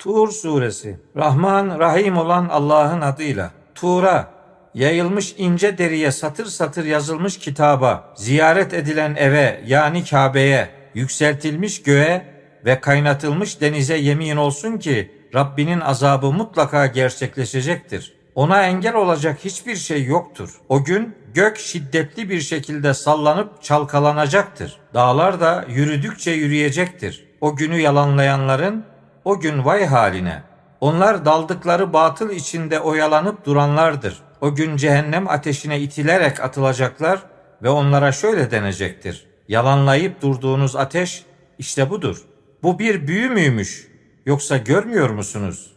Tur suresi. Rahman, Rahim olan Allah'ın adıyla. Tur'a, yayılmış ince deriye satır satır yazılmış kitaba, ziyaret edilen eve yani Kabe'ye, yükseltilmiş göğe ve kaynatılmış denize yemin olsun ki Rabbinin azabı mutlaka gerçekleşecektir. Ona engel olacak hiçbir şey yoktur. O gün gök şiddetli bir şekilde sallanıp çalkalanacaktır. Dağlar da yürüdükçe yürüyecektir. O günü yalanlayanların o gün vay haline. Onlar daldıkları batıl içinde oyalanıp duranlardır. O gün cehennem ateşine itilerek atılacaklar ve onlara şöyle denecektir. Yalanlayıp durduğunuz ateş işte budur. Bu bir büyü müymüş? Yoksa görmüyor musunuz?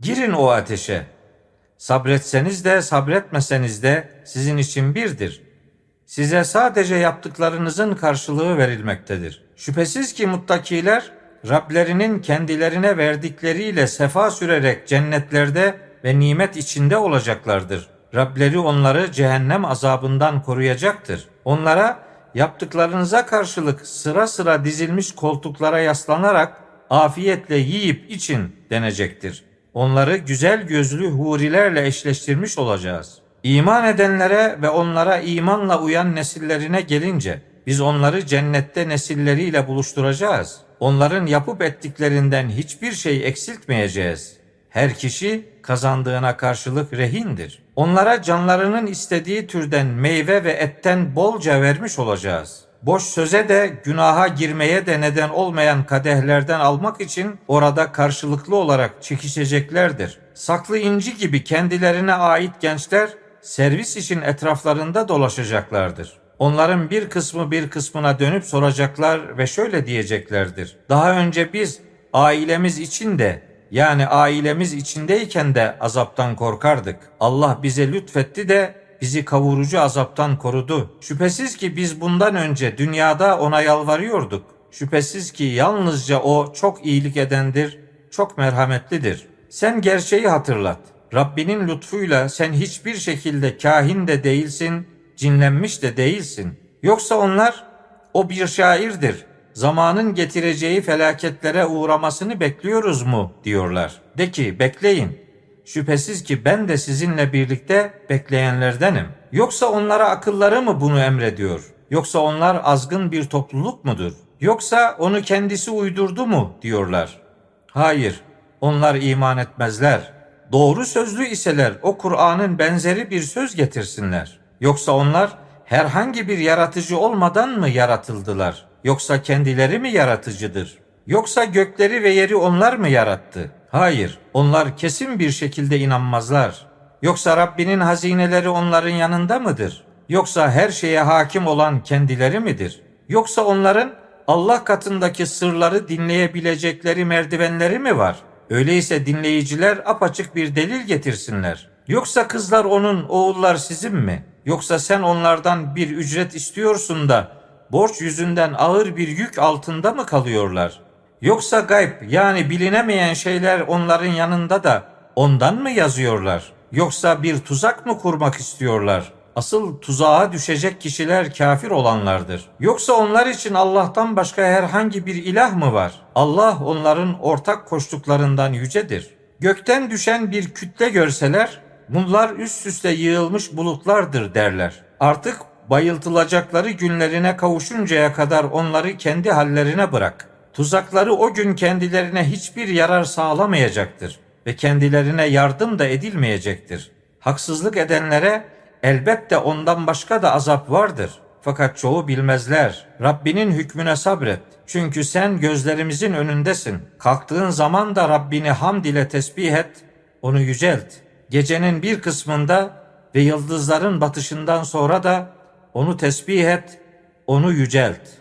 Girin o ateşe. Sabretseniz de sabretmeseniz de sizin için birdir. Size sadece yaptıklarınızın karşılığı verilmektedir. Şüphesiz ki muttakiler Rablerinin kendilerine verdikleriyle sefa sürerek cennetlerde ve nimet içinde olacaklardır. Rableri onları cehennem azabından koruyacaktır. Onlara yaptıklarınıza karşılık sıra sıra dizilmiş koltuklara yaslanarak afiyetle yiyip için denecektir. Onları güzel gözlü hurilerle eşleştirmiş olacağız. İman edenlere ve onlara imanla uyan nesillerine gelince biz onları cennette nesilleriyle buluşturacağız. Onların yapıp ettiklerinden hiçbir şey eksiltmeyeceğiz. Her kişi kazandığına karşılık rehindir. Onlara canlarının istediği türden meyve ve etten bolca vermiş olacağız. Boş söze de günaha girmeye de neden olmayan kadehlerden almak için orada karşılıklı olarak çekişeceklerdir. Saklı inci gibi kendilerine ait gençler servis için etraflarında dolaşacaklardır. Onların bir kısmı bir kısmına dönüp soracaklar ve şöyle diyeceklerdir. Daha önce biz ailemiz için de yani ailemiz içindeyken de azaptan korkardık. Allah bize lütfetti de bizi kavurucu azaptan korudu. Şüphesiz ki biz bundan önce dünyada ona yalvarıyorduk. Şüphesiz ki yalnızca o çok iyilik edendir, çok merhametlidir. Sen gerçeği hatırlat. Rabbinin lütfuyla sen hiçbir şekilde kahin de değilsin, cinlenmiş de değilsin. Yoksa onlar o bir şairdir. Zamanın getireceği felaketlere uğramasını bekliyoruz mu diyorlar. De ki bekleyin. Şüphesiz ki ben de sizinle birlikte bekleyenlerdenim. Yoksa onlara akılları mı bunu emrediyor? Yoksa onlar azgın bir topluluk mudur? Yoksa onu kendisi uydurdu mu diyorlar. Hayır, onlar iman etmezler. Doğru sözlü iseler o Kur'an'ın benzeri bir söz getirsinler. Yoksa onlar herhangi bir yaratıcı olmadan mı yaratıldılar? Yoksa kendileri mi yaratıcıdır? Yoksa gökleri ve yeri onlar mı yarattı? Hayır, onlar kesin bir şekilde inanmazlar. Yoksa Rabbinin hazineleri onların yanında mıdır? Yoksa her şeye hakim olan kendileri midir? Yoksa onların Allah katındaki sırları dinleyebilecekleri merdivenleri mi var? Öyleyse dinleyiciler apaçık bir delil getirsinler. Yoksa kızlar onun, oğullar sizin mi? Yoksa sen onlardan bir ücret istiyorsun da borç yüzünden ağır bir yük altında mı kalıyorlar? Yoksa gayb yani bilinemeyen şeyler onların yanında da ondan mı yazıyorlar? Yoksa bir tuzak mı kurmak istiyorlar? Asıl tuzağa düşecek kişiler kafir olanlardır. Yoksa onlar için Allah'tan başka herhangi bir ilah mı var? Allah onların ortak koştuklarından yücedir. Gökten düşen bir kütle görseler bunlar üst üste yığılmış bulutlardır derler. Artık bayıltılacakları günlerine kavuşuncaya kadar onları kendi hallerine bırak. Tuzakları o gün kendilerine hiçbir yarar sağlamayacaktır ve kendilerine yardım da edilmeyecektir. Haksızlık edenlere elbette ondan başka da azap vardır. Fakat çoğu bilmezler. Rabbinin hükmüne sabret. Çünkü sen gözlerimizin önündesin. Kalktığın zaman da Rabbini hamd ile tesbih et, onu yücelt. Gecenin bir kısmında ve yıldızların batışından sonra da onu tesbih et, onu yücelt.''